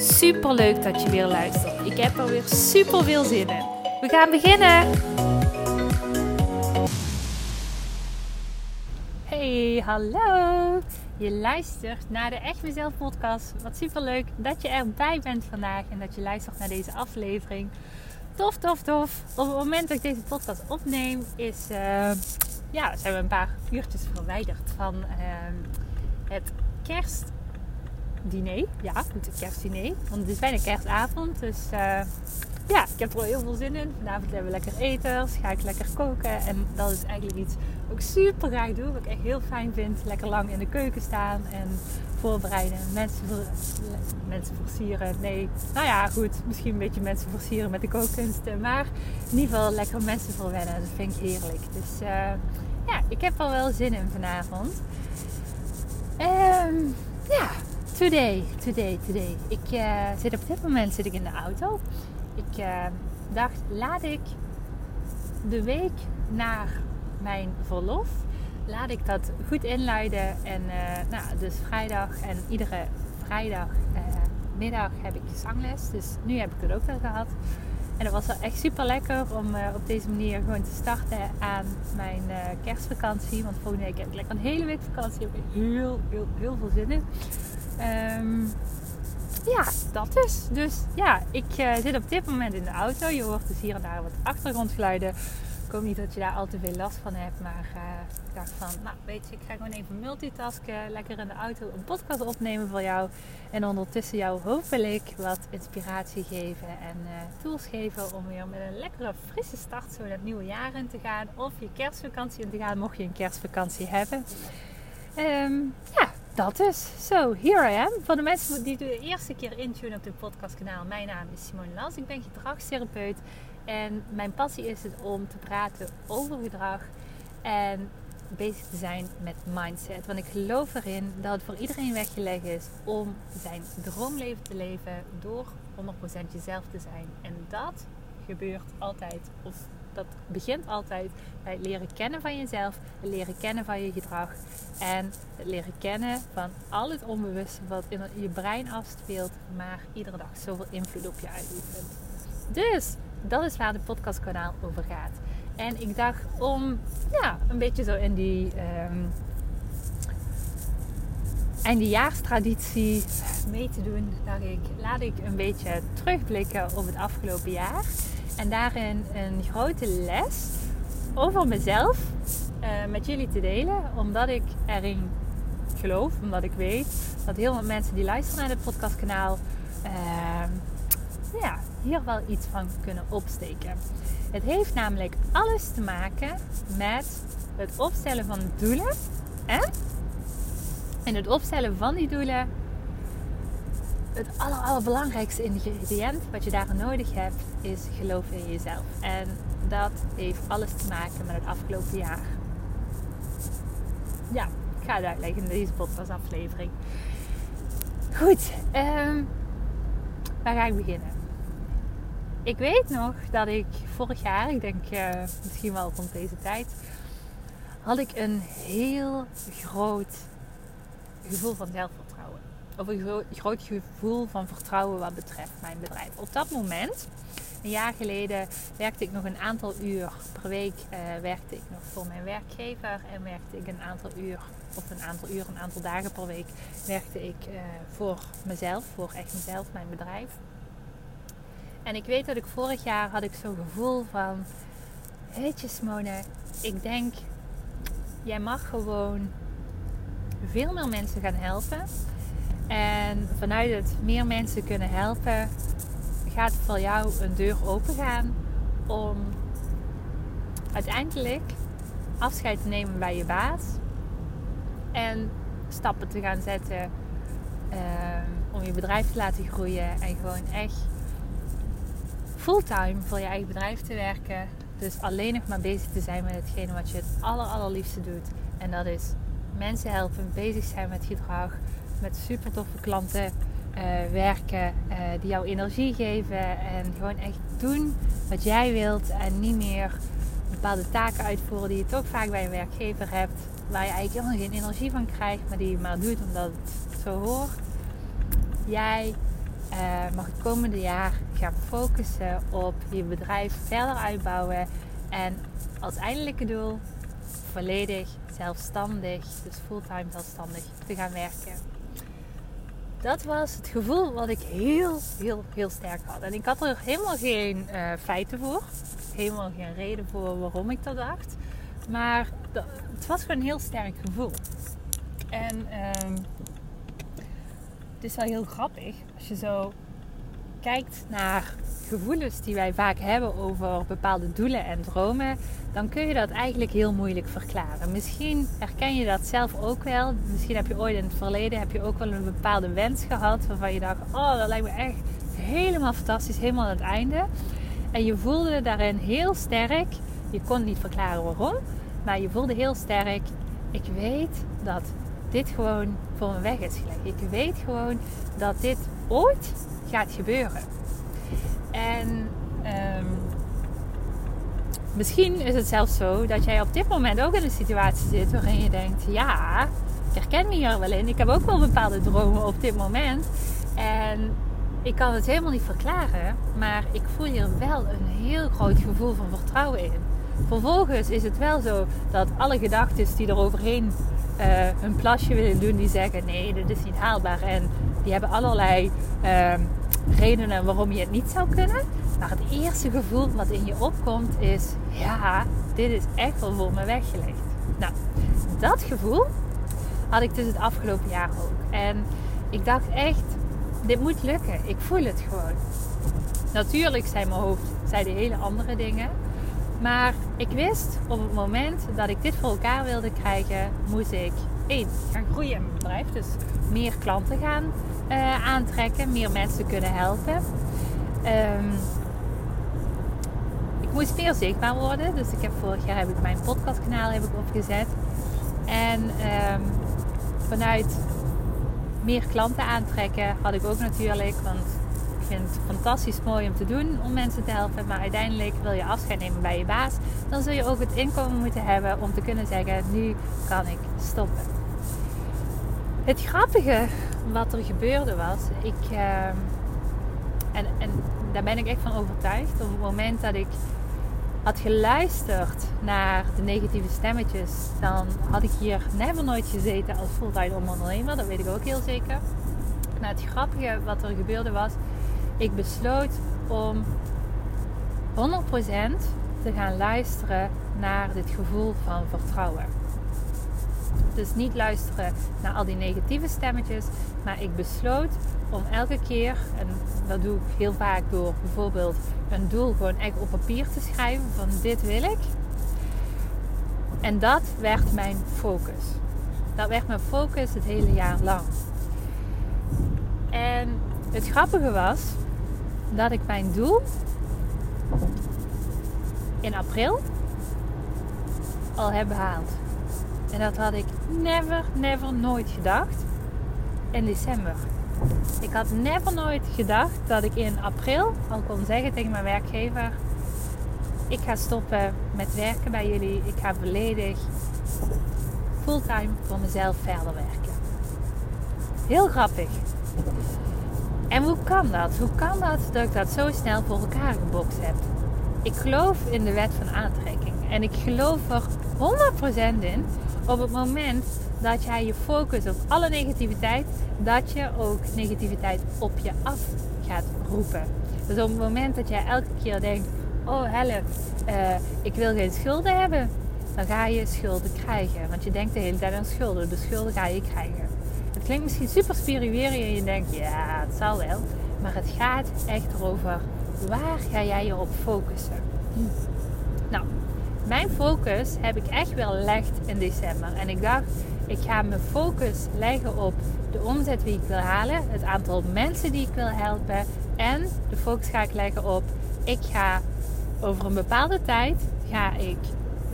Super leuk dat je weer luistert. Ik heb er weer super veel zin in. We gaan beginnen. Hey, hallo. Je luistert naar de Echt Mezelf podcast. Wat super leuk dat je erbij bent vandaag en dat je luistert naar deze aflevering. Tof, tof, tof. Op het moment dat ik deze podcast opneem, is, uh, ja, zijn we een paar uurtjes verwijderd van uh, het kerst diner. Ja, het kerstdiner. Want het is bijna kerstavond. Dus uh, ja, ik heb er wel heel veel zin in. Vanavond hebben we lekker eten. Ga ik lekker koken. En dat is eigenlijk iets wat ik super graag doe. Wat ik echt heel fijn vind. Lekker lang in de keuken staan en voorbereiden. Mensen, mensen versieren. Nee, nou ja, goed. Misschien een beetje mensen versieren met de kookkunsten. Maar in ieder geval lekker mensen verwennen. Dat vind ik heerlijk. Dus uh, ja, ik heb er wel zin in vanavond. Um, ja, Today, today, today. Ik uh, zit op dit moment zit ik in de auto. Ik uh, dacht, laat ik de week naar mijn verlof, laat ik dat goed inluiden. En uh, nou, dus vrijdag en iedere vrijdagmiddag heb ik zangles. Dus nu heb ik het ook wel gehad. En dat was wel echt super lekker om op deze manier gewoon te starten aan mijn kerstvakantie. Want volgende week heb ik lekker een hele week vakantie. Heb ik heel, heel, heel veel zin in. Um, ja, dat is. Dus ja, ik uh, zit op dit moment in de auto. Je hoort dus hier en daar wat achtergrondgeluiden. Ik hoop niet dat je daar al te veel last van hebt. Maar uh, ik dacht van, nou weet je, ik ga gewoon even multitasken. Lekker in de auto een podcast opnemen voor jou. En ondertussen jou hopelijk wat inspiratie geven en uh, tools geven. Om weer met een lekkere frisse start zo het nieuwe jaar in te gaan. Of je kerstvakantie in te gaan, mocht je een kerstvakantie hebben. Um, ja, dat is. Zo, here I am. Voor de mensen die de eerste keer intunen op dit podcastkanaal. Mijn naam is Simone Las. Ik ben gedragstherapeut. En mijn passie is het om te praten over gedrag. En bezig te zijn met mindset. Want ik geloof erin dat het voor iedereen weggelegd is om zijn droomleven te leven door 100% jezelf te zijn. En dat gebeurt altijd, of dat begint altijd bij het leren kennen van jezelf, het leren kennen van je gedrag en het leren kennen van al het onbewuste wat in je brein afspeelt, maar iedere dag zoveel invloed op je uitoefent. Dus dat is waar de podcastkanaal over gaat. En ik dacht om ja, een beetje zo in die um, eindejaarstraditie mee te doen, dacht ik, laat ik een beetje terugblikken op het afgelopen jaar. En daarin een grote les over mezelf uh, met jullie te delen. Omdat ik erin geloof, omdat ik weet dat heel veel mensen die luisteren naar dit podcastkanaal uh, ja, hier wel iets van kunnen opsteken. Het heeft namelijk alles te maken met het opstellen van doelen. En in het opstellen van die doelen het aller, allerbelangrijkste ingrediënt wat je daar nodig hebt is geloof in jezelf. En dat heeft alles te maken met het afgelopen jaar. Ja, ik ga het uitleggen in deze podcastaflevering. Goed, um, waar ga ik beginnen? Ik weet nog dat ik vorig jaar, ik denk uh, misschien wel rond deze tijd, had ik een heel groot gevoel van zelfvertrouwen of een groot gevoel van vertrouwen wat betreft mijn bedrijf. Op dat moment, een jaar geleden, werkte ik nog een aantal uur per week uh, werkte ik nog voor mijn werkgever en werkte ik een aantal uur, of een aantal uur, een aantal dagen per week, werkte ik uh, voor mezelf, voor echt mezelf, mijn bedrijf. En ik weet dat ik vorig jaar had ik zo'n gevoel van, weet je Simone, ik denk, jij mag gewoon veel meer mensen gaan helpen en vanuit het meer mensen kunnen helpen, gaat voor jou een deur open gaan om uiteindelijk afscheid te nemen bij je baas en stappen te gaan zetten uh, om je bedrijf te laten groeien en gewoon echt fulltime voor je eigen bedrijf te werken. Dus alleen nog maar bezig te zijn met hetgene wat je het aller, allerliefste doet. En dat is mensen helpen, bezig zijn met gedrag, met super toffe klanten uh, werken, uh, die jou energie geven en gewoon echt doen wat jij wilt en niet meer bepaalde taken uitvoeren die je toch vaak bij een werkgever hebt, waar je eigenlijk helemaal geen energie van krijgt, maar die je maar doet omdat het zo hoort. Jij uh, mag het komende jaar gaan focussen op je bedrijf verder uitbouwen en als eindelijke doel volledig zelfstandig, dus fulltime zelfstandig, te gaan werken. Dat was het gevoel wat ik heel, heel, heel sterk had. En ik had er helemaal geen uh, feiten voor. Helemaal geen reden voor waarom ik dat dacht. Maar het was gewoon een heel sterk gevoel. En um, het is wel heel grappig als je zo kijkt naar gevoelens die wij vaak hebben over bepaalde doelen en dromen, dan kun je dat eigenlijk heel moeilijk verklaren. Misschien herken je dat zelf ook wel. Misschien heb je ooit in het verleden heb je ook wel een bepaalde wens gehad waarvan je dacht: "Oh, dat lijkt me echt helemaal fantastisch, helemaal aan het einde." En je voelde daarin heel sterk. Je kon niet verklaren waarom, maar je voelde heel sterk: "Ik weet dat dit gewoon voor me weg is gelegd. Ik weet gewoon dat dit ooit gaat gebeuren." En um, misschien is het zelfs zo dat jij op dit moment ook in een situatie zit waarin je denkt: ja, ik herken me hier wel in. Ik heb ook wel bepaalde dromen op dit moment. En ik kan het helemaal niet verklaren, maar ik voel hier wel een heel groot gevoel van vertrouwen in. Vervolgens is het wel zo dat alle gedachten die er overheen uh, hun plasje willen doen, die zeggen: nee, dit is niet haalbaar. En die hebben allerlei uh, redenen waarom je het niet zou kunnen. Maar het eerste gevoel wat in je opkomt is: ja, dit is echt wel voor me weggelegd. Nou, dat gevoel had ik dus het afgelopen jaar ook. En ik dacht echt: dit moet lukken. Ik voel het gewoon. Natuurlijk zijn mijn hoofd zei de hele andere dingen. Maar ik wist op het moment dat ik dit voor elkaar wilde krijgen, moest ik één gaan groeien in mijn bedrijf. Dus meer klanten gaan uh, aantrekken, meer mensen kunnen helpen. Um, ik moest meer zichtbaar worden. Dus ik heb vorig jaar heb ik mijn podcastkanaal heb ik opgezet. En um, vanuit meer klanten aantrekken had ik ook natuurlijk, want ik vind het fantastisch mooi om te doen om mensen te helpen. Maar uiteindelijk wil je afscheid nemen bij je baas. Dan zul je ook het inkomen moeten hebben om te kunnen zeggen, nu kan ik stoppen. Het grappige wat er gebeurde was, ik, uh, en, en daar ben ik echt van overtuigd, op het moment dat ik had geluisterd naar de negatieve stemmetjes, dan had ik hier never nooit gezeten als fulltime ondernemer, dat weet ik ook heel zeker. Nou, het grappige wat er gebeurde was, ik besloot om 100% te gaan luisteren naar dit gevoel van vertrouwen. Dus niet luisteren naar al die negatieve stemmetjes. Maar ik besloot om elke keer, en dat doe ik heel vaak door bijvoorbeeld een doel gewoon echt op papier te schrijven van dit wil ik. En dat werd mijn focus. Dat werd mijn focus het hele jaar lang. En het grappige was dat ik mijn doel in april al heb behaald. En dat had ik never, never nooit gedacht in december. Ik had never nooit gedacht dat ik in april al kon zeggen tegen mijn werkgever: Ik ga stoppen met werken bij jullie. Ik ga volledig fulltime voor mezelf verder werken. Heel grappig. En hoe kan dat? Hoe kan dat dat ik dat zo snel voor elkaar gebokst heb? Ik geloof in de wet van aantrekking. En ik geloof er 100% in op het moment dat jij je focust op alle negativiteit, dat je ook negativiteit op je af gaat roepen. Dus op het moment dat jij elke keer denkt: Oh help, uh, ik wil geen schulden hebben, dan ga je schulden krijgen. Want je denkt de hele tijd aan schulden, dus schulden ga je krijgen. Het klinkt misschien super spiritueel en je denkt: Ja, het zal wel. Maar het gaat echt erover waar ga jij je op focussen. Nou, mijn focus heb ik echt wel gelegd in december. En ik dacht, Ik ga mijn focus leggen op de omzet die ik wil halen, het aantal mensen die ik wil helpen en de focus ga ik leggen op ik ga over een bepaalde tijd ga ik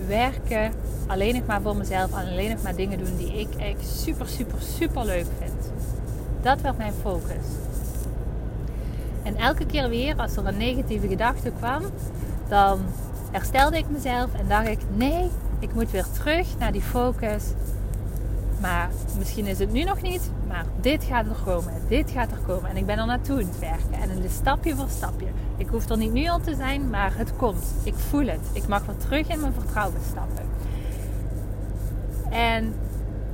werken alleen nog maar voor mezelf en alleen nog maar dingen doen die ik echt super super super leuk vind. Dat werd mijn focus. En elke keer weer als er een negatieve gedachte kwam, dan herstelde ik mezelf en dacht ik: nee, ik moet weer terug naar die focus. Maar misschien is het nu nog niet, maar dit gaat er komen. Dit gaat er komen. En ik ben er naartoe aan het werken. En het is stapje voor stapje. Ik hoef er niet nu al te zijn, maar het komt. Ik voel het. Ik mag weer terug in mijn vertrouwen stappen. En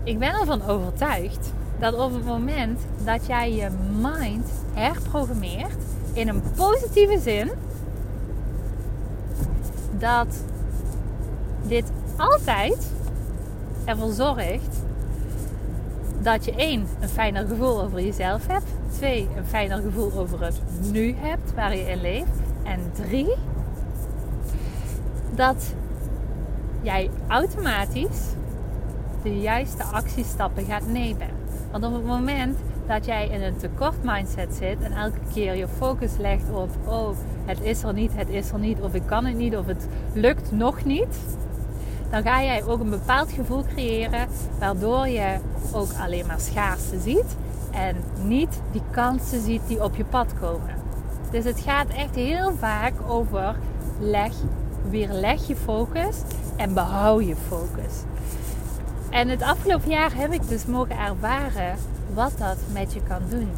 ik ben ervan overtuigd dat op het moment dat jij je mind herprogrammeert in een positieve zin, dat dit altijd ervoor zorgt dat je één, een fijner gevoel over jezelf hebt. Twee, een fijner gevoel over het nu hebt waar je in leeft. En drie, dat jij automatisch de juiste actiestappen gaat nemen. Want op het moment dat jij in een tekort mindset zit en elke keer je focus legt op, oh, het is er niet, het is er niet, of ik kan het niet, of het lukt nog niet, dan ga jij ook een bepaald gevoel creëren waardoor je ook alleen maar schaarste ziet en niet die kansen ziet die op je pad komen. Dus het gaat echt heel vaak over leg, weer leg je focus en behoud je focus. En het afgelopen jaar heb ik dus mogen ervaren wat dat met je kan doen.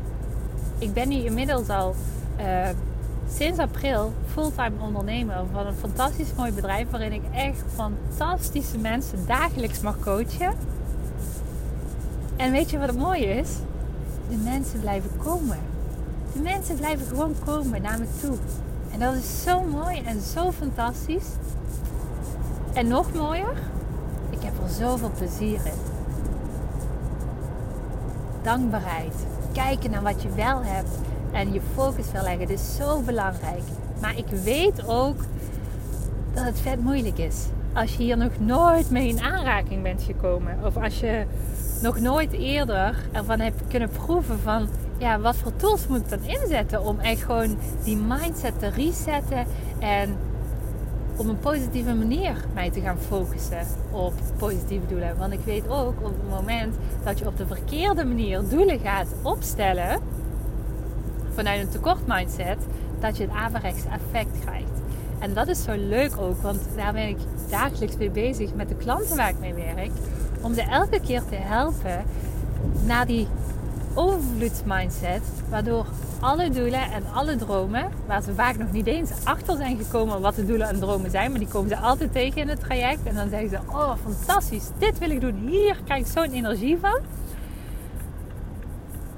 Ik ben nu inmiddels al uh, sinds april fulltime ondernemer van een fantastisch mooi bedrijf waarin ik echt fantastische mensen dagelijks mag coachen. En weet je wat het mooie is? De mensen blijven komen. De mensen blijven gewoon komen naar me toe. En dat is zo mooi en zo fantastisch. En nog mooier, ik heb er zoveel plezier in. Dankbaarheid. Kijken naar wat je wel hebt en je focus wil leggen. Dit is zo belangrijk. Maar ik weet ook dat het vet moeilijk is. Als je hier nog nooit mee in aanraking bent gekomen. Of als je nog nooit eerder ervan hebt kunnen proeven van... Ja, wat voor tools moet ik dan inzetten om echt gewoon die mindset te resetten. En op een positieve manier mij te gaan focussen op positieve doelen. Want ik weet ook op het moment dat je op de verkeerde manier doelen gaat opstellen vanuit een tekort mindset, dat je het averechts effect krijgt. En dat is zo leuk ook, want daar ben ik dagelijks mee bezig met de klanten waar ik mee werk. Om ze elke keer te helpen naar die overvloedsmindset, waardoor alle doelen en alle dromen, waar ze vaak nog niet eens achter zijn gekomen wat de doelen en dromen zijn, maar die komen ze altijd tegen in het traject. En dan zeggen ze: Oh, fantastisch, dit wil ik doen, hier krijg ik zo'n energie van.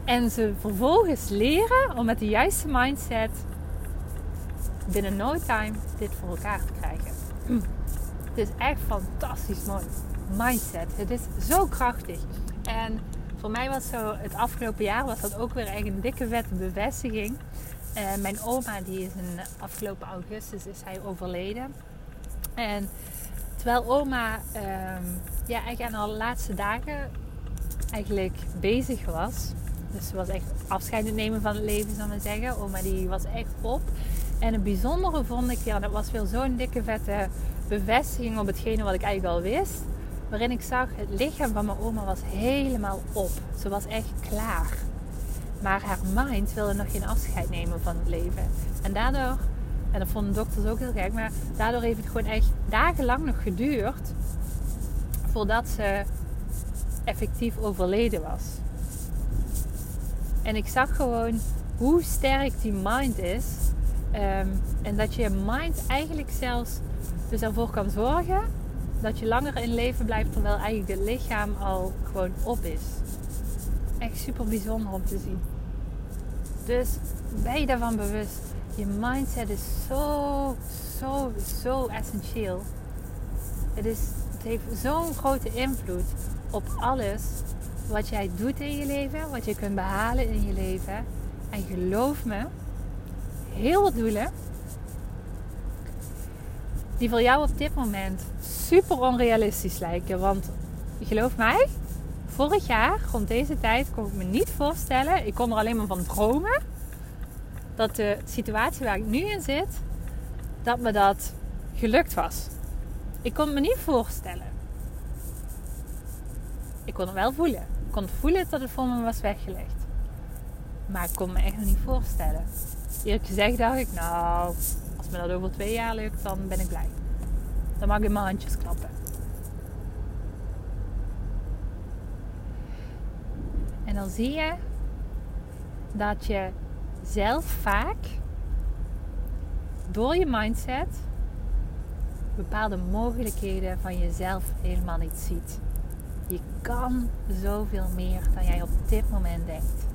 En ze vervolgens leren om met de juiste mindset binnen no time dit voor elkaar te krijgen. Het is echt fantastisch mooi. Mindset. Het is zo krachtig. En voor mij was zo het afgelopen jaar was dat ook weer echt een dikke vette bevestiging. Uh, mijn oma die is in afgelopen augustus is hij overleden. En terwijl oma um, ja, eigenlijk aan haar laatste dagen eigenlijk bezig was dus ze was echt afscheid nemen van het leven, zal ik zeggen. Oma die was echt op. En het bijzondere vond ik, ja, dat was weer zo'n dikke vette bevestiging op hetgene wat ik eigenlijk al wist. Waarin ik zag, het lichaam van mijn oma was helemaal op. Ze was echt klaar. Maar haar mind wilde nog geen afscheid nemen van het leven. En daardoor, en dat vonden dokters ook heel gek, maar daardoor heeft het gewoon echt dagenlang nog geduurd voordat ze effectief overleden was. En ik zag gewoon hoe sterk die mind is. Ehm, en dat je mind eigenlijk zelfs dus ervoor kan zorgen dat je langer in leven blijft terwijl eigenlijk het lichaam al gewoon op is. Echt super bijzonder om te zien. Dus ben je daarvan bewust. Je mindset is zo, zo, zo essentieel. Het, is, het heeft zo'n grote invloed op alles wat jij doet in je leven, wat je kunt behalen in je leven. En geloof me, heel wat doelen die voor jou op dit moment super onrealistisch lijken. Want geloof mij, Vorig jaar, rond deze tijd, kon ik me niet voorstellen. Ik kon er alleen maar van dromen. Dat de situatie waar ik nu in zit, dat me dat gelukt was. Ik kon me niet voorstellen. Ik kon het wel voelen. Ik kon voelen dat het voor me was weggelegd. Maar ik kon me echt nog niet voorstellen. Eerlijk gezegd dacht ik, nou, als me dat over twee jaar lukt, dan ben ik blij. Dan mag ik in mijn handjes klappen. En dan zie je dat je zelf vaak door je mindset bepaalde mogelijkheden van jezelf helemaal niet ziet. Je kan zoveel meer dan jij op dit moment denkt.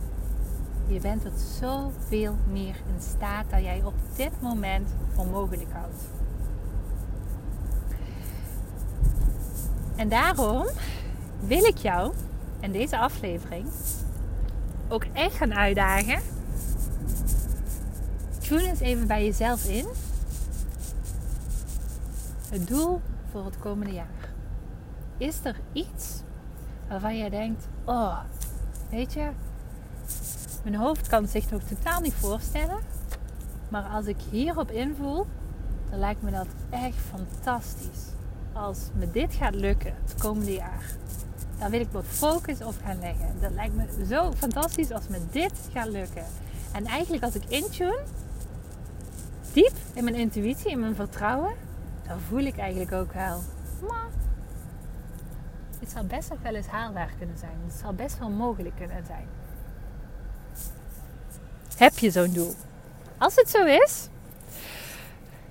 Je bent tot zoveel meer in staat dan jij op dit moment voor mogelijk houdt. En daarom wil ik jou in deze aflevering ook echt gaan uitdagen. Tune eens even bij jezelf in. Het doel voor het komende jaar. Is er iets waarvan jij denkt: Oh, weet je, mijn hoofd kan zich nog totaal niet voorstellen. Maar als ik hierop invoel, dan lijkt me dat echt fantastisch. Als me dit gaat lukken het komende jaar, dan wil ik wat focus op gaan leggen. Dat lijkt me zo fantastisch als me dit gaat lukken. En eigenlijk als ik intune, diep in mijn intuïtie, in mijn vertrouwen, dan voel ik eigenlijk ook wel, maar het zou best wel eens haalbaar kunnen zijn. Het zou best wel mogelijk kunnen zijn. Heb je zo'n doel? Als het zo is,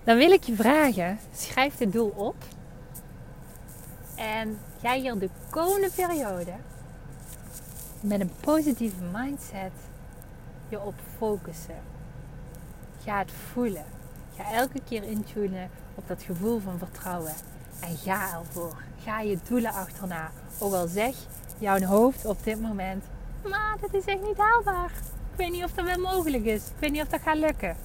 dan wil ik je vragen: schrijf dit doel op. En ga hier de komende periode met een positieve mindset je op focussen. Ga het voelen. Ga elke keer intunen op dat gevoel van vertrouwen. En ga ervoor. Ga je doelen achterna. Ook al zeg jouw hoofd op dit moment: Maar dat is echt niet haalbaar. Weet niet of dat wel mogelijk is. Ik weet niet of dat gaat lukken.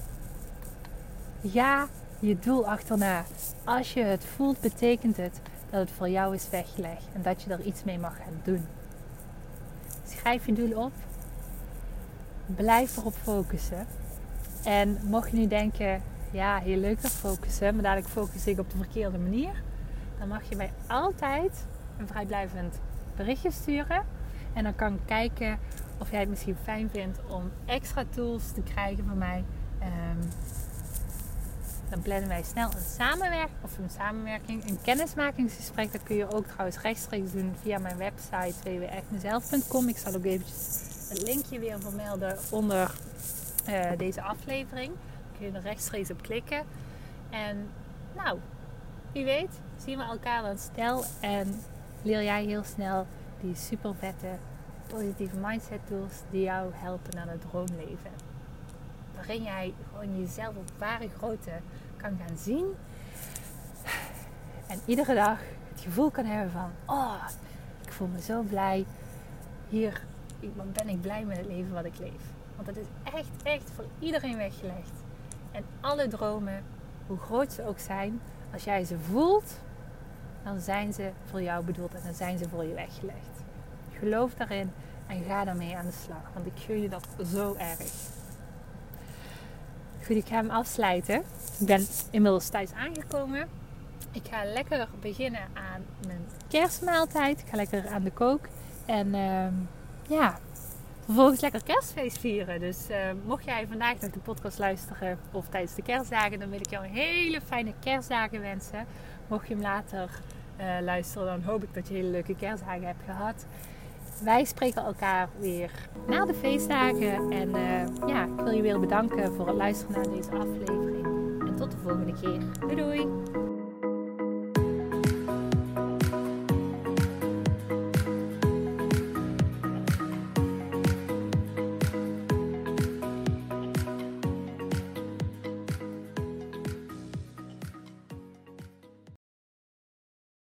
Ga je doel achterna. Als je het voelt, betekent het dat het voor jou is weggelegd en dat je er iets mee mag gaan doen. Schrijf je doel op. Blijf erop focussen. En mocht je nu denken, ja, heel leuk dat focussen, maar dadelijk focus ik op de verkeerde manier, dan mag je mij altijd een vrijblijvend berichtje sturen. En dan kan ik kijken of jij het misschien fijn vindt om extra tools te krijgen van mij. Um, dan plannen wij snel een samenwerking of een samenwerking, een kennismakingsgesprek. Dat kun je ook trouwens rechtstreeks doen via mijn website www.mezelf.com. Ik zal ook eventjes een linkje weer vermelden onder uh, deze aflevering. Dan kun je er rechtstreeks op klikken. En nou, wie weet zien we elkaar dan snel en leer jij heel snel die super vette positieve mindset tools die jou helpen naar het droomleven. Waarin jij gewoon jezelf op ware grootte kan gaan zien. En iedere dag het gevoel kan hebben van, oh, ik voel me zo blij. Hier ben ik blij met het leven wat ik leef. Want het is echt, echt voor iedereen weggelegd. En alle dromen, hoe groot ze ook zijn, als jij ze voelt, dan zijn ze voor jou bedoeld en dan zijn ze voor je weggelegd. Geloof daarin en ga daarmee aan de slag. Want ik gun je dat zo erg. Goed, ik ga hem afsluiten. Ik ben inmiddels thuis aangekomen. Ik ga lekker beginnen aan mijn kerstmaaltijd. Ik ga lekker aan de kook. En uh, ja, vervolgens lekker kerstfeest vieren. Dus uh, mocht jij vandaag nog de podcast luisteren of tijdens de kerstdagen, dan wil ik jou een hele fijne kerstdagen wensen. Mocht je hem later uh, luisteren, dan hoop ik dat je hele leuke kerstdagen hebt gehad. Wij spreken elkaar weer na de feestdagen. En uh, ja, ik wil je weer bedanken voor het luisteren naar deze aflevering. En tot de volgende keer. Doei doei!